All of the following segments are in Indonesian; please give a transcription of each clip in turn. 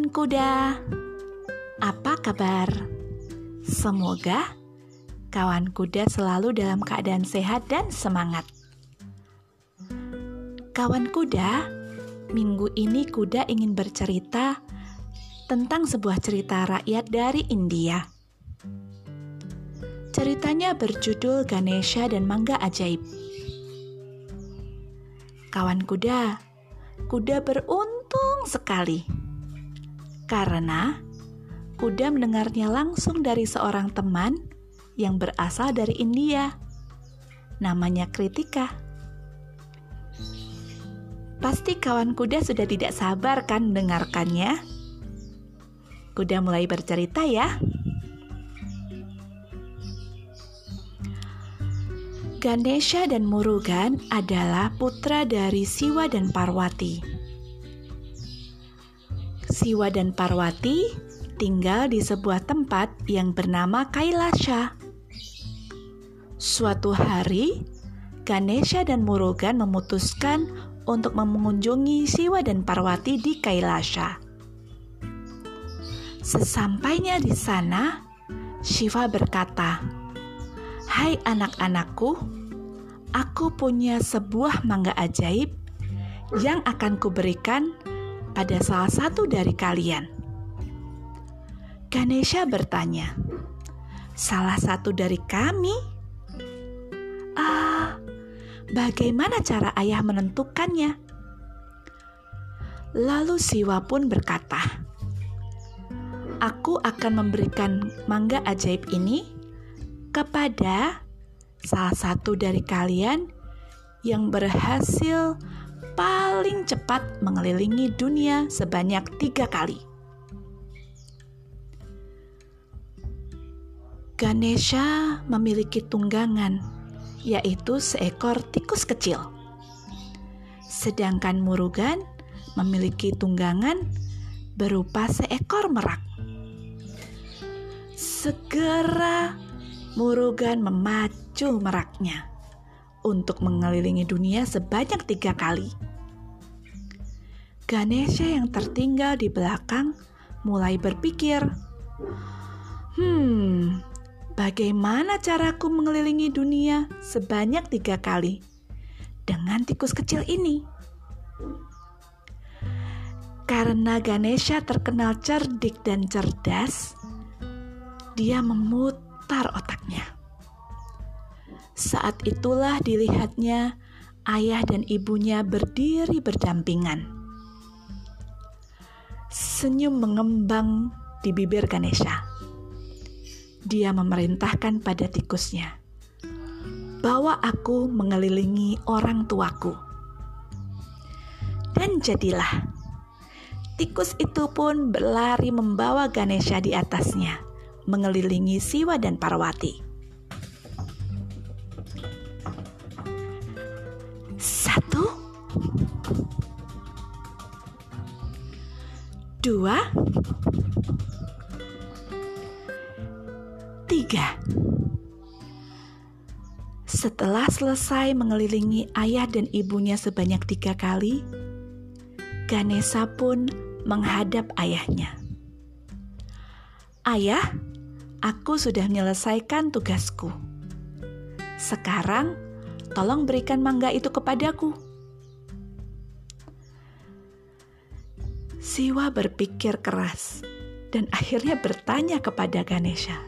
Kawan kuda, apa kabar? Semoga kawan kuda selalu dalam keadaan sehat dan semangat. Kawan kuda, minggu ini kuda ingin bercerita tentang sebuah cerita rakyat dari India. Ceritanya berjudul Ganesha dan Mangga Ajaib. Kawan kuda, kuda beruntung sekali karena kuda mendengarnya langsung dari seorang teman yang berasal dari India. Namanya Kritika. Pasti kawan kuda sudah tidak sabar kan mendengarkannya? Kuda mulai bercerita ya. Ganesha dan Murugan adalah putra dari Siwa dan Parwati. Siwa dan Parwati tinggal di sebuah tempat yang bernama Kailasha. Suatu hari, Ganesha dan Murugan memutuskan untuk mengunjungi Siwa dan Parwati di Kailasha. Sesampainya di sana, Shiva berkata, Hai anak-anakku, aku punya sebuah mangga ajaib yang akan kuberikan pada salah satu dari kalian. Ganesha bertanya, "Salah satu dari kami?" Ah, bagaimana cara ayah menentukannya? Lalu Siwa pun berkata, "Aku akan memberikan mangga ajaib ini kepada salah satu dari kalian yang berhasil paling cepat mengelilingi dunia sebanyak tiga kali. Ganesha memiliki tunggangan, yaitu seekor tikus kecil. Sedangkan Murugan memiliki tunggangan berupa seekor merak. Segera Murugan memacu meraknya untuk mengelilingi dunia sebanyak tiga kali. Ganesha yang tertinggal di belakang mulai berpikir, "Hmm, bagaimana caraku mengelilingi dunia sebanyak tiga kali dengan tikus kecil ini?" Karena Ganesha terkenal cerdik dan cerdas, dia memutar otaknya. Saat itulah dilihatnya ayah dan ibunya berdiri berdampingan. Senyum mengembang di bibir Ganesha. Dia memerintahkan pada tikusnya, "Bawa aku mengelilingi orang tuaku." Dan jadilah tikus itu pun berlari membawa Ganesha di atasnya mengelilingi Siwa dan Parwati. Dua, tiga. Setelah selesai mengelilingi ayah dan ibunya sebanyak tiga kali, Ganesha pun menghadap ayahnya. Ayah, Aku sudah menyelesaikan tugasku. Sekarang, tolong berikan mangga itu kepadaku. Siwa berpikir keras dan akhirnya bertanya kepada Ganesha,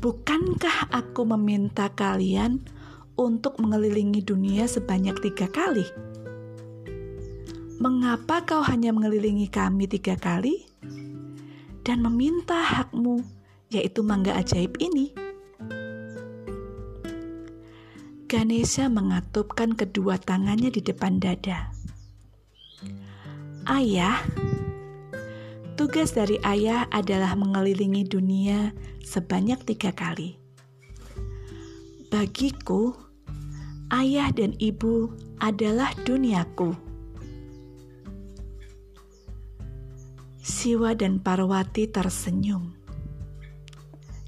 "Bukankah aku meminta kalian untuk mengelilingi dunia sebanyak tiga kali? Mengapa kau hanya mengelilingi kami tiga kali?" dan meminta hakmu, yaitu mangga ajaib ini. Ganesha mengatupkan kedua tangannya di depan dada. Ayah, tugas dari ayah adalah mengelilingi dunia sebanyak tiga kali. Bagiku, ayah dan ibu adalah duniaku. Siwa dan Parwati tersenyum.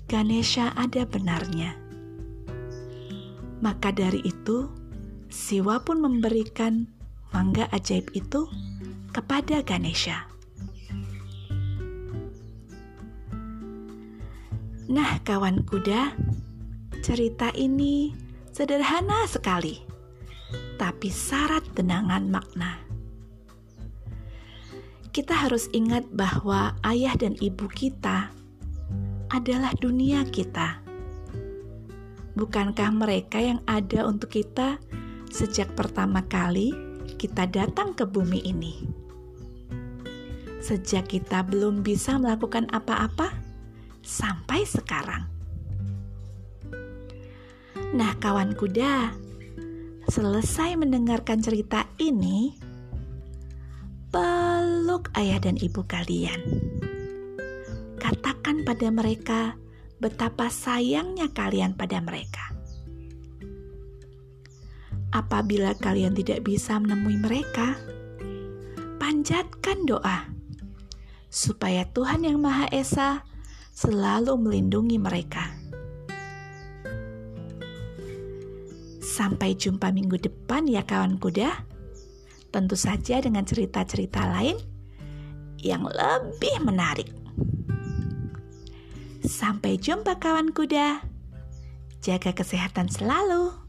Ganesha ada benarnya. Maka dari itu, Siwa pun memberikan mangga ajaib itu kepada Ganesha. Nah, kawan kuda, cerita ini sederhana sekali, tapi syarat tenangan makna. Kita harus ingat bahwa ayah dan ibu kita adalah dunia kita. Bukankah mereka yang ada untuk kita sejak pertama kali kita datang ke bumi ini? Sejak kita belum bisa melakukan apa-apa, sampai sekarang. Nah, kawan kuda, selesai mendengarkan cerita ini, peluk ayah dan ibu kalian. Katakan pada mereka betapa sayangnya kalian pada mereka. Apabila kalian tidak bisa menemui mereka, panjatkan doa supaya Tuhan Yang Maha Esa selalu melindungi mereka. Sampai jumpa minggu depan ya kawan kuda. Tentu saja dengan cerita-cerita lain yang lebih menarik. Sampai jumpa kawan kuda. Jaga kesehatan selalu.